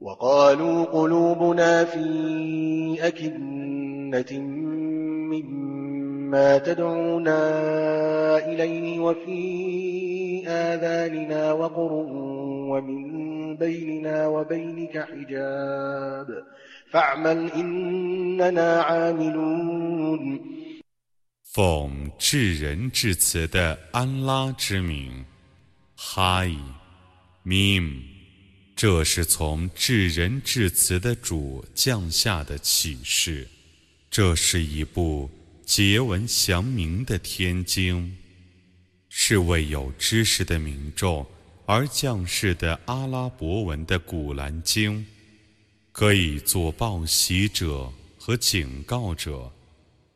وقالوا قلوبنا في أكنة مما تدعونا إليه وفي آذاننا وقر ومن بيننا وبينك حجاب فاعمل إننا عاملون 奉至仁至慈的安拉之名，哈伊，mim， 这是从至仁至慈的主降下的启示，这是一部结文详明的天经，是为有知识的民众而降世的阿拉伯文的古兰经，可以做报喜者和警告者。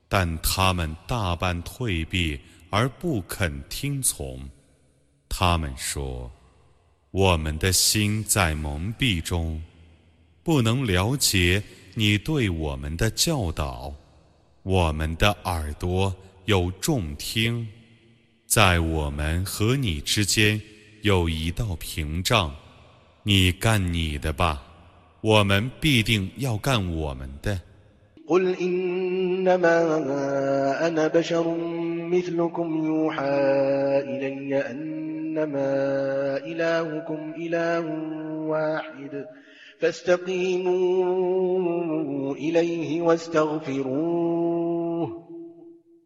但他们大半退避而不肯听从。他们说：“我们的心在蒙蔽中，不能了解你对我们的教导。我们的耳朵有重听，在我们和你之间有一道屏障。你干你的吧，我们必定要干我们的。” قل إنما أنا بشر مثلكم يوحى إلي أنما إلهكم إله واحد فاستقيموا إليه واستغفروه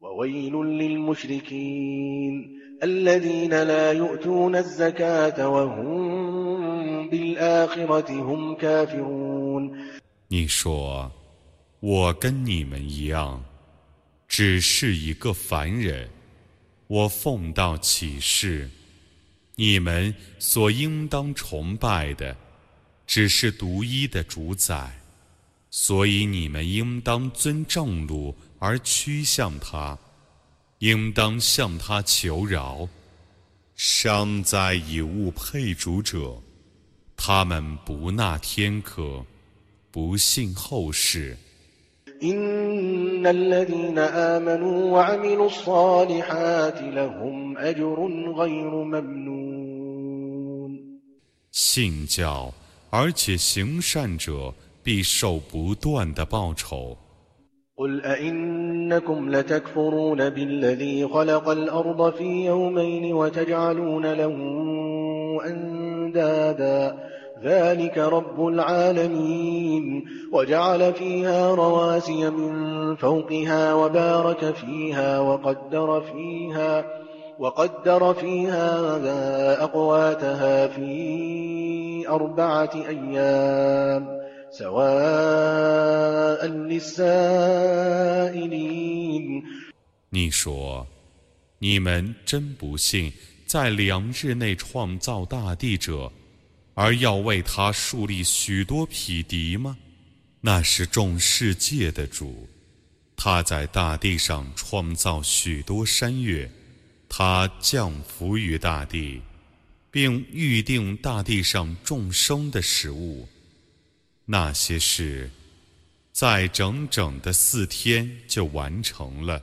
وويل للمشركين الذين لا يؤتون الزكاة وهم بالآخرة هم كافرون 你说我跟你们一样，只是一个凡人。我奉道启示， 你们所应当崇拜的，只是独一的主宰，所以你们应当遵正路而趋向他，应当向他求饶。伤灾以物配主者，他们不纳天可，不信后世。إن الذين آمنوا وعملوا الصالحات لهم أجر غير ممنون 信教而且行善者必受不断的报酬。قل أئنكم لتكفرون بالذي خلق الأرض في يومين وتجعلون له أندادا ذلك رب العالمين وجعل فيها رواسي من فوقها وبارك فيها وقدر فيها وقدر فيها أقواتها في أربعة أيام سواء للسائلين 你说，你们真不信，在两日内创造大地者。 而要为他树立许多匹敌吗？那是众世界的主，他在大地上创造许多山岳，他降福于大地，并预定大地上众生的食物。那些事，在整整的四天就完成了，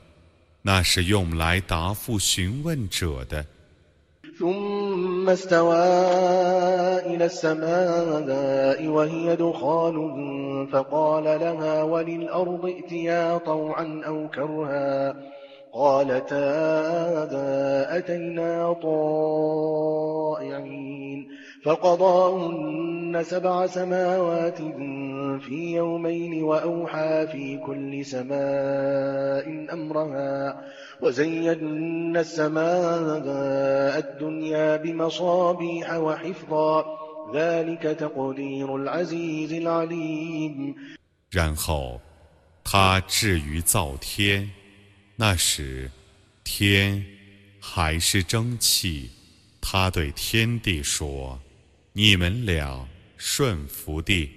那是用来答复询问者的。ثم استوى إلى السماء وهي دخان فقال لها وللأرض ائتيا طوعا أو كرها قالتا أتينا طائعين فقضاهن سبع سماوات في يومين وأوحى في كل سماء أمرها وزينا السماء الدنيا بمصابيح وحفظا ذلك تقدير العزيز العليم 然后，他至于造天，那时天还是蒸汽。他对天地说：“你们俩顺服地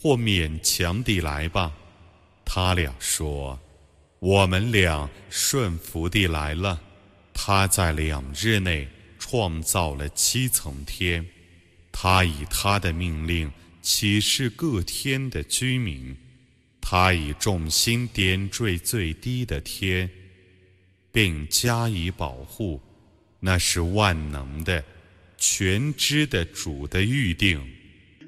或勉强地来吧。” 他俩说：“ 我们俩顺服地来了。他在两日内创造了七层天，他以他的命令启示各天的居民，他以重心点缀最低的天，并加以保护。那是万能的、全知的主的预定。”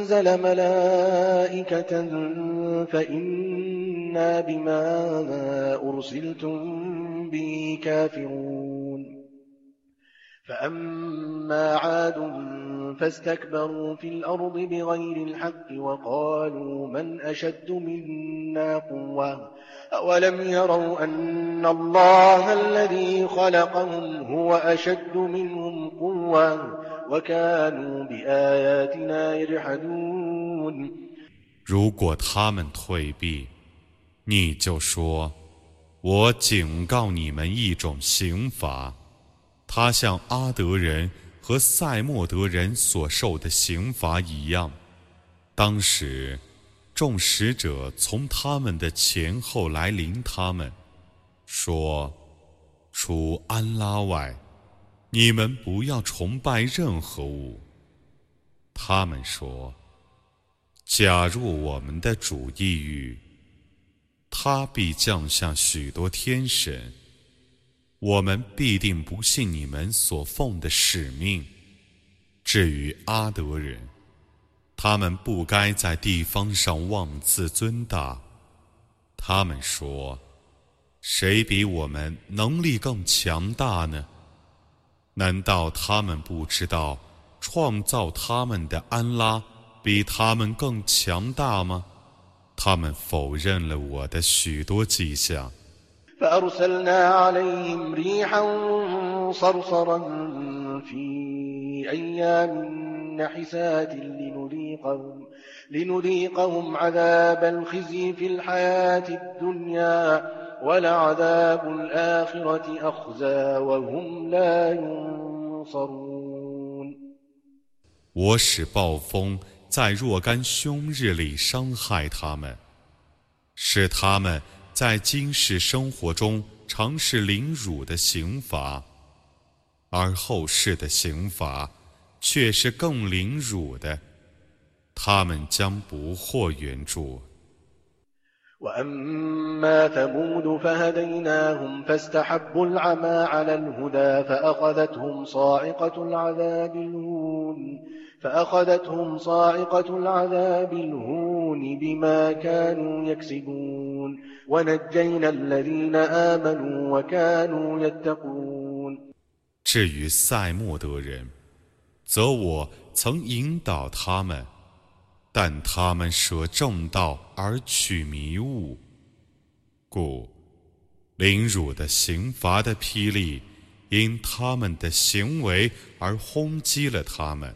لأنزل ملائكة فإنا بما أرسلتم به كافرون. فأما عاد فاستكبروا في الأرض بغير الحق وقالوا من أشد منا قوة أولم يروا أن الله الذي خلقهم هو أشد منهم قوة وكانوا بآياتنا يجحدون 如果他们退避，你就说：“我警告你们一种刑罚， 他像阿德人和塞莫德人所受的刑罚一样。当时，众使者从他们的前后来临，他们说：‘除安拉外，你们不要崇拜任何物。’他们说。”假若我们的主意欲，他必降下许多天神，我们必定不信你们所奉的使命。至于阿德人，他们不该在地方上妄自尊大。他们说：“谁比我们能力更强大呢？难道他们不知道创造他们的安拉？”比他们更强大吗？他们否认了我的许多迹象。فأرسلنا عليهم ريحا صرصرا في أيام نحسات لنذيقهم, لنذيقهم عذاب الخزي في الحياة الدنيا ولعذاب الآخرة أخزى وهم لا ينصرون 我使暴风在若干凶日里伤害他们，使他们 在今世生活中尝试凌辱的刑罚，而后世的刑罚却是更凌辱的，他们将不获援助。فأخذتهم صاعقة العذاب الهون بما كانوا يكسبون ونجينا الذين آمنوا وكانوا يتقون 至于塞莫德人，则我曾引导他们，但他们舍正道而取迷雾，故凌辱的刑罚的霹雳因他们的行为而轰击了他们。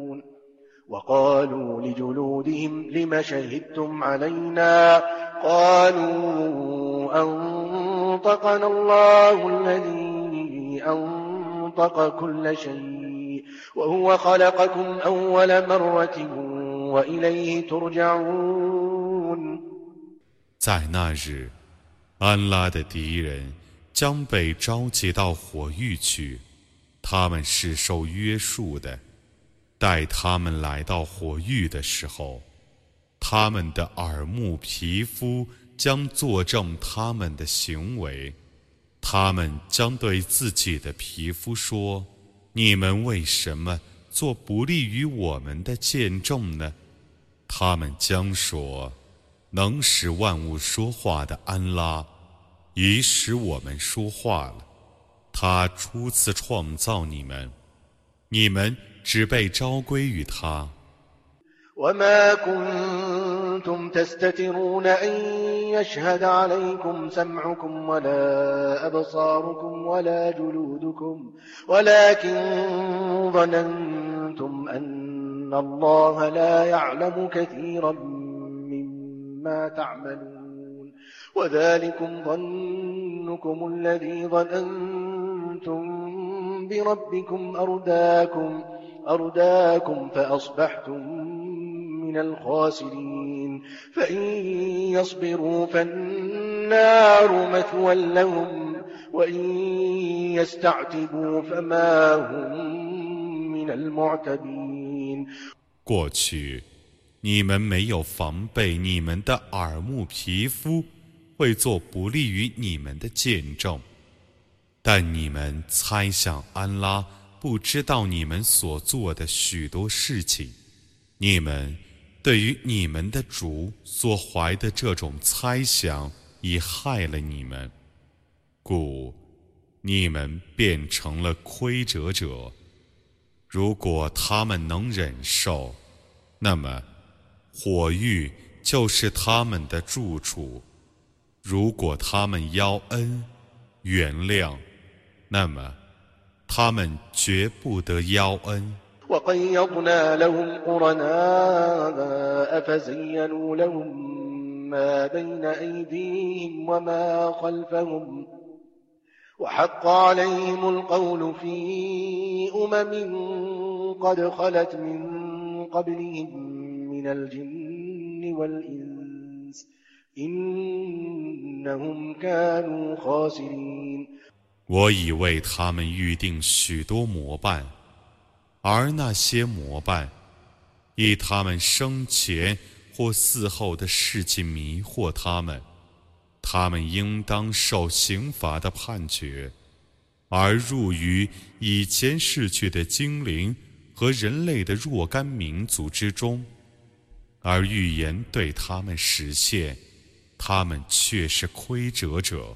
وقالوا لجلودهم لم شهدتم علينا قالوا أنطقنا الله الذي أنطق كل شيء وهو خلقكم أول مرة وإليه ترجعون 在那日，安拉的敌人将被召集到火狱去，他们是受约束的。 待他们来到火狱的时候，他们的耳目皮肤将作证他们的行为。他们将对自己的皮肤说：“你们为什么做不利于我们的见证呢？”他们将说：“能使万物说话的安拉，已使我们说话了。他初次创造你们，你们只被召归于他。” وما كنتم تستترون أن يشهد عليكم سمعكم ولا أبصاركم ولا جلودكم ولكن ظننتم أن الله لا يعلم كثيرا مما تعملون وذلكم ظنكم الذي ظننتم بربكم أرداكم أرداكم فأصبحتم من الخاسرين فإن يصبروا فالنار مثوى لهم وإن يستعتبوا فما هم من المعتبين 过去，你们没有防备你们的耳目皮肤会做不利于你们的见证，但你们猜想安拉 不知道你们所做的许多事情，你们。对于你们的主所怀的这种猜想，已害了你们，故你们变成了亏折者。如果他们能忍受，那么火狱就是他们的住处；如果他们邀恩原谅，那么他们绝不得邀恩。وقيضنا لهم قرناء فزينوا لهم ما بين أيديهم وما خلفهم وحق عليهم القول في أمم قد خلت من قبلهم من الجن والإنس إنهم كانوا خاسرين 我已为他们预定许多模伴。而那些魔伴，以他们生前或死后的事迹迷惑他们，他们应当受刑罚的判决，而入于以前逝去的精灵和人类的若干民族之中，而预言对他们实现，他们却是亏折者。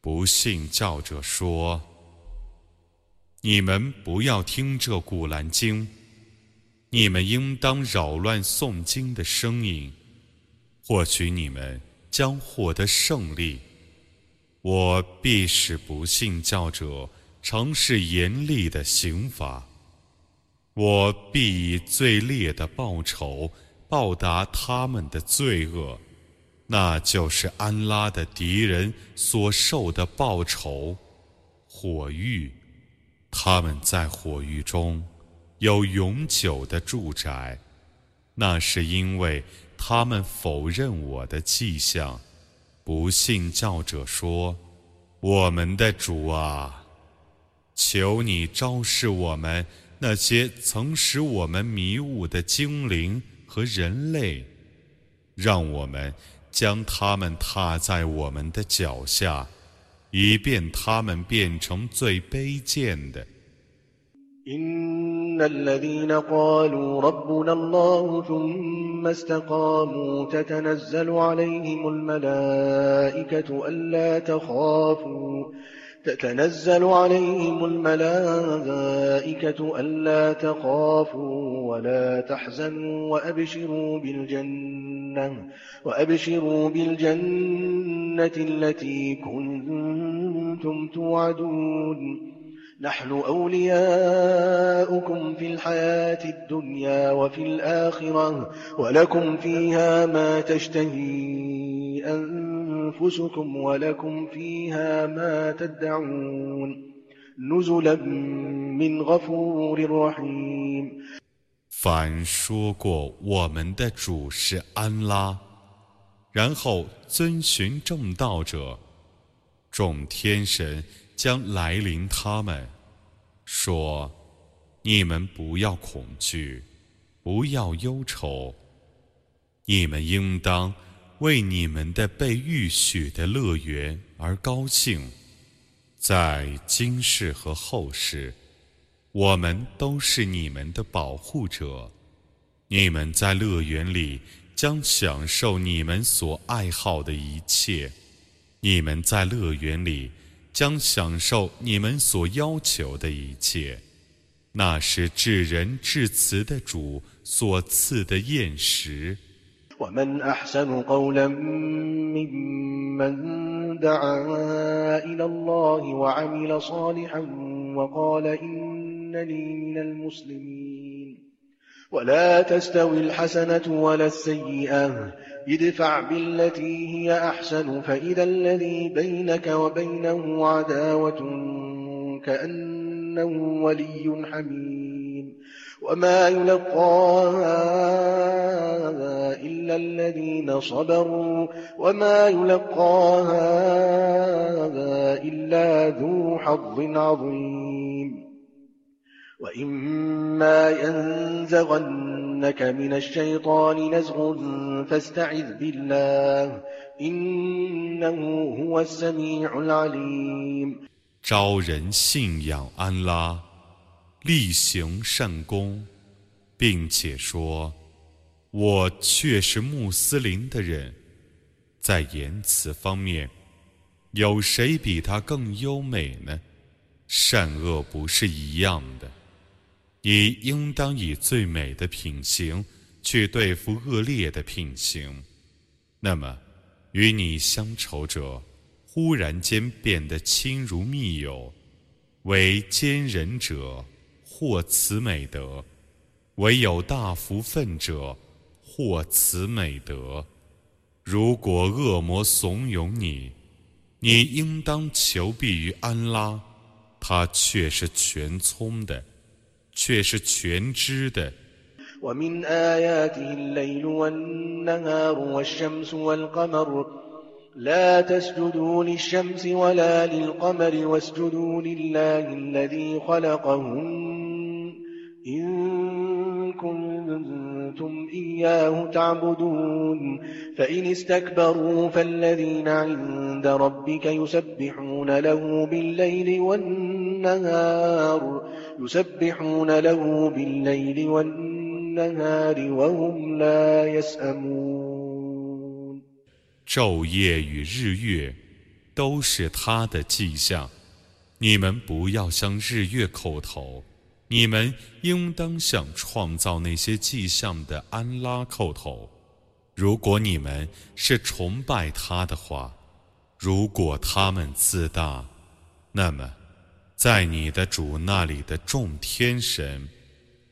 不信教者说：“你们不要听这古兰经，你们应当扰乱诵经的声音，或许你们将获得胜利。我必使不信教者尝试严厉的刑罚，我必以最烈的报酬报答他们的罪恶。”那就是安拉的敌人所受的报酬，火狱。他们在火狱中有永久的住宅，那是因为他们否认我的迹象。不信教者说：“我们的主啊，求你昭示我们那些曾使我们迷雾的精灵和人类，让我们。”将他们踏在我们的脚下，以便他们变成最卑贱的。إن الذين قالوا ربنا الله ثم استقاموا تتنزل عليهم الملائكة ألا تخافوا تتنزل عليهم الملائكة ألا تخافوا ولا تحزنوا وأبشروا بالجنة وأبشروا بالجنة التي كنتم توعدون. نحن أولياؤكم في الحياة الدنيا وفي الآخرة ولكم فيها ما تشتهي أنفسكم ولكم فيها ما تدعون نزلا من غفور رحيم 凡说过我们的主是安拉，然后遵循正道者，众天神将来临他们，说：“你们不要恐惧，不要忧愁，你们应当 为你们的被预许的乐园而高兴。在今世和后世，我们都是你们的保护者。你们在乐园里将享受你们所爱好的一切。你们在乐园里。”将享受你们所要求的一切，那是至仁至慈的主所赐的宴食。ومن أحسن قولا ممن دعا إلى الله وعمل صالحا وقال إنني من المسلمين. ولا تستوي الحسنة ولا السيئة. ادفع بالتي هي أحسن فإذا الذي بينك وبينه عداوة كأنه ولي حميم. وما يلقاها إلا الذين صبروا وما يلقاها إلا ذو حظ عظيم وإما ينزغن 招人信仰安拉， 力行善功，并且说：“我却是穆斯林的人。”在言辞方面，有谁比他更优美呢？善恶不是一样的。你应当以最美的品行去对付恶劣的品行。那么，与你相仇者忽然间变得亲如密友，为奸人者获此美德；唯有大福分者获此美德。如果恶魔怂恿你，你应当求避于安拉，他却是全聪的。却是全知的。لا تسجدوا للشمس ولا للقمر واسجدوا لله الذي خلقهن إن كنتم إياه تعبدون. فإن استكبروا فالذين عند ربك يسبحون له بالليل والنهار يسبحون له بالليل والنهار وهم لا يسأمون. 昼夜与日月都是他的迹象，你们不要向日月叩头，你们应当向创造那些迹象的安拉叩头。如果你们是崇拜他的话，如果他们自大，那么。在你的主那里的众天神，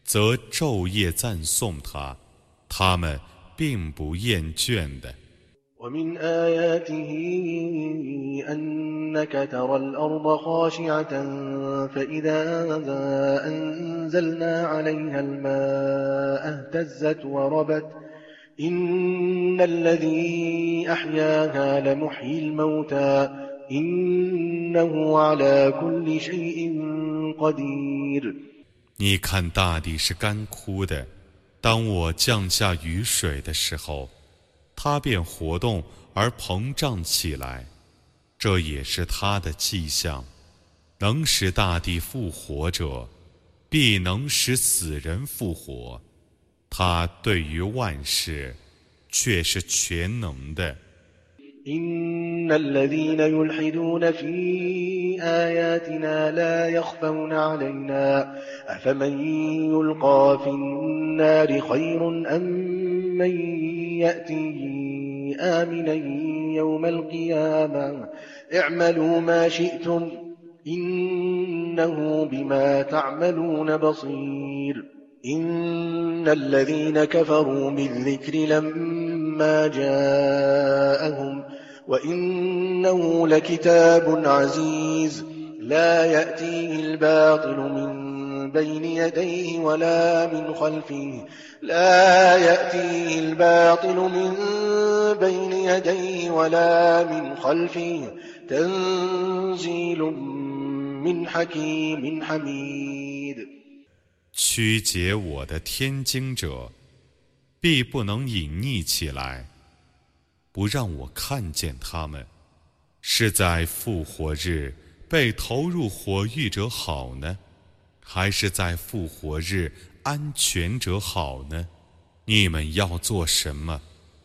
则昼夜赞颂他，他们并不厌倦的。ومن آياته أنك ترى الأرض خاشعة فإذا أنزلنا عليها الماء اهتزت وربت إن الذي أحياها لمحيي الموتى 你看，大地是干枯的。当我降下雨水的时候， 它便活动而膨胀起来。这也是它的迹象。能使大地复活者，必能使死人复活。他对于万事却是全能的。إن الذين يلحدون في آياتنا لا يخفون علينا أفمن يلقى في النار خير أم من يأتي آمنا يوم القيامة اعملوا ما شئتم إنه بما تعملون بصير إن الذين كفروا بالذكر لما جاءهم وإنه لكتاب عزيز لا يأتيه الباطل من بين يديه ولا من خلفه لا يأتيه الباطل من بين يديه ولا من خلفه تنزيل من حكيم حميد 曲解我的天经者，必不能隐匿起来， 不让我看见他们，是在复活日被投入火狱者好呢，还是在复活日安全者好呢？你们要做什么，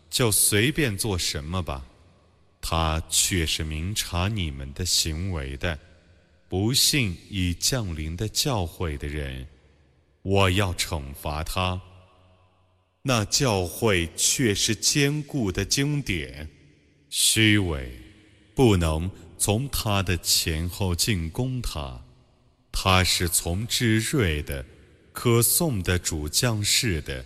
就随便做什么吧，他却是明察你们的行为的。不信已降临的教诲的人。我要惩罚他。那教会却是坚固的经典，虚伪，不能从他的前后进攻他。他是从智睿的、可颂的主将士的。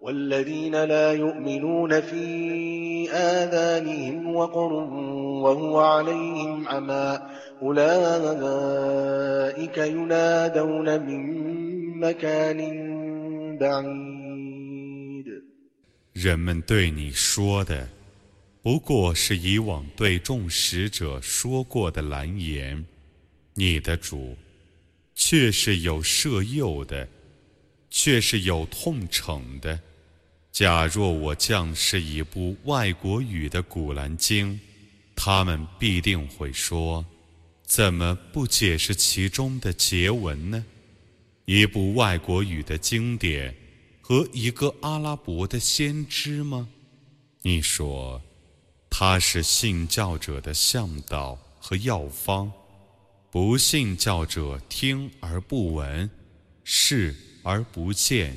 والذين لا يؤمنون في آذانهم وقر وهو عليهم عمى 人们对你说的，不过是以往对众使者说过的蓝言。你的主，却是有摄诱的，却是有痛惩的。 假若我降是一部外国语的古兰经，他们必定会说。怎么不解释其中的结文呢？一部外国语的经典和一个阿拉伯的先知吗？你说他是信教者的向导和药方，不信教者听而不闻，视而不见，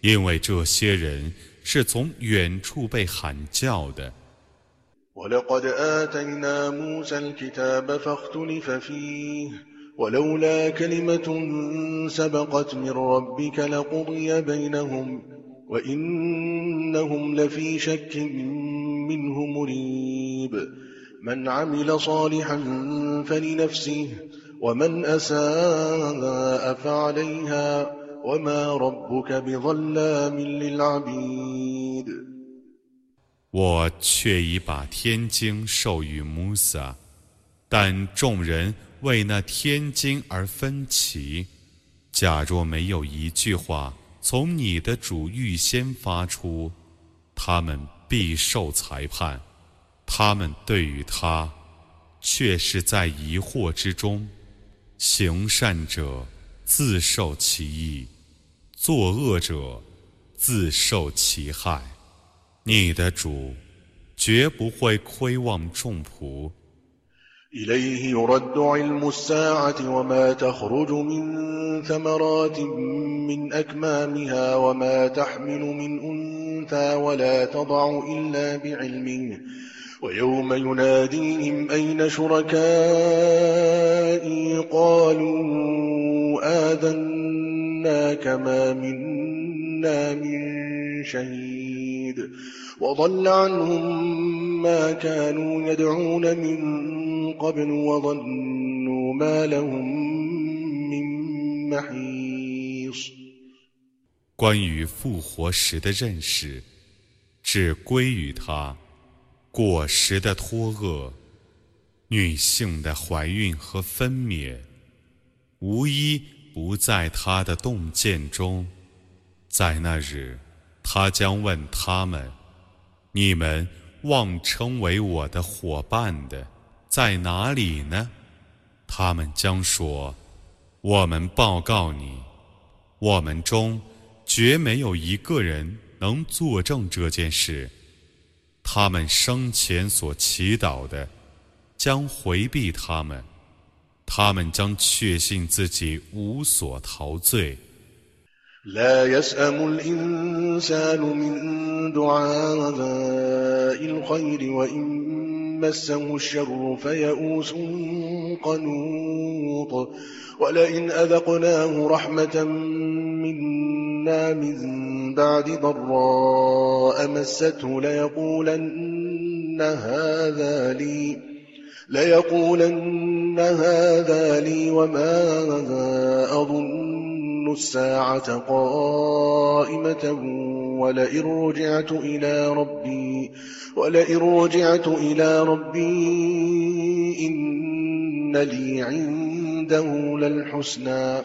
因为这些人是从远处被喊叫的。ولقد آتينا موسى الكتاب فاختلف فيه ولولا كلمة سبقت من ربك لقضي بينهم وإنهم لفي شك منه مريب من عمل صالحا فلنفسه ومن أساء فعليها وما ربك بظلام للعبيد 我却已把天经授予穆萨，但众人为那天经而分歧。假若没有一句话从你的主预先发出，他们必受裁判。他们对于他，却是在疑惑之中。行善者 自受其益，作恶者自受其害。你的主绝不会亏望众仆。إليه يرد علم الساعة وما تخرج من ثمرات من أكمامها وما تحمل من أنثى ولا تضع إلا بعلمه ويوم يناديهم أين شركائي قالوا آذنا كما منا من شهيد وضل عنهم ما كانوا يدعون من قبل وظنوا ما لهم من محيص 关于复活时的认识， 只归于他。 果实的托厄，女性的怀孕和分娩，无一不在他的洞见中。在那日，他将问他们：“你们妄称为我的伙伴的，在哪里呢？”他们将说：“我们报告你，我们中绝没有一个人能作证这件事。他们生前所祈祷的，将回避他们，他们将确信自己无所陶醉。” مسه الشر فيئوس قنوط ولئن أذقناه رحمة منا من بعد ضراء مسته ليقولن هذا لي ليقولن هذا لي وما أظن الساعة قائمة ولئن رجعت إلى ربي ولئن رجعت إلى ربي إن لي عنده للحسنى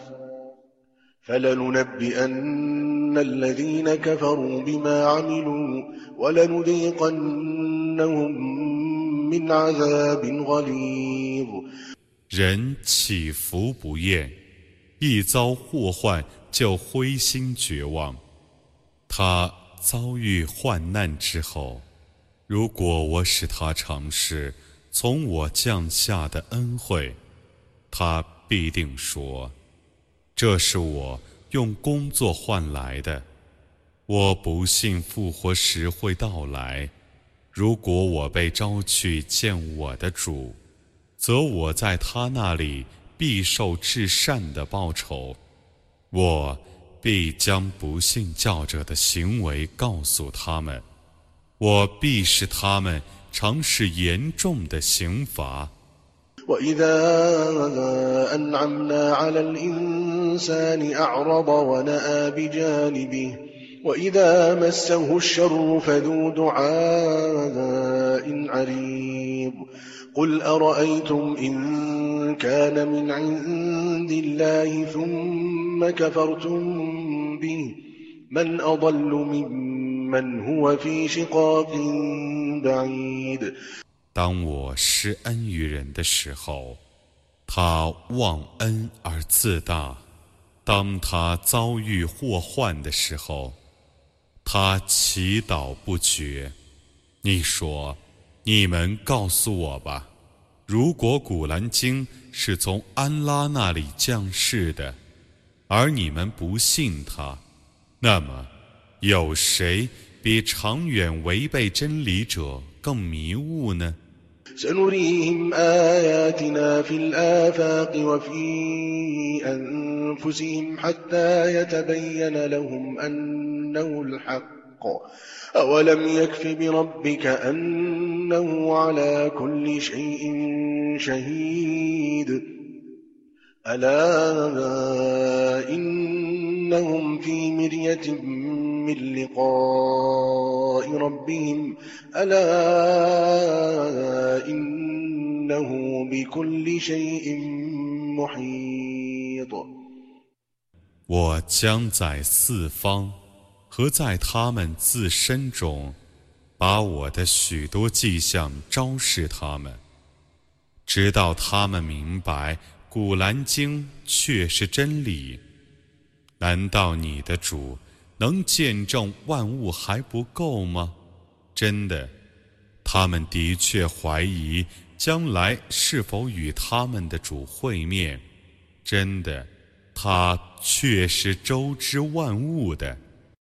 فلننبئن الذين كفروا بما عملوا ولنذيقنهم من عذاب غليظ 人起伏不厌。 一遭祸患就灰心绝望。他遭遇患难之后，如果我使他尝试从我降下的恩惠，他必定说：“这是我用工作换来的。”我不信复活时会到来。如果我被招去见我的主，则我在他那里。必受至善的报酬，我必将不信教者的行为告诉他们，我必使他们尝试严重的刑罚。قل أرأيتم إن كان من عند الله ثم كفرتم به من أضل ممن هو في شقاق بعيد 当我施恩于人的时候，他忘恩而自大；当他遭遇祸患的时候， 他祈祷不绝。你说。你们告诉我吧，如果古兰经是从安拉那里降世的，而你们不信他，那么有谁比长远违背真理者更迷雾呢 سنريهم آياتنا في الآفاق وفي أنفسهم حتى يتبين لهم أنه الحق. أولم يكف بربك أنه على كل شيء شهيد. ألا إنهم في مرية من لقاء ربهم ألا إنه بكل شيء محيط 我将在四方和在他们自身中，把我的许多迹象昭示他们，直到他们明白《古兰经》却是真理。难道你的主 能见证万物还不够吗？真的，他们的确怀疑将来是否与他们的主会面。真的，他却是周知万物的。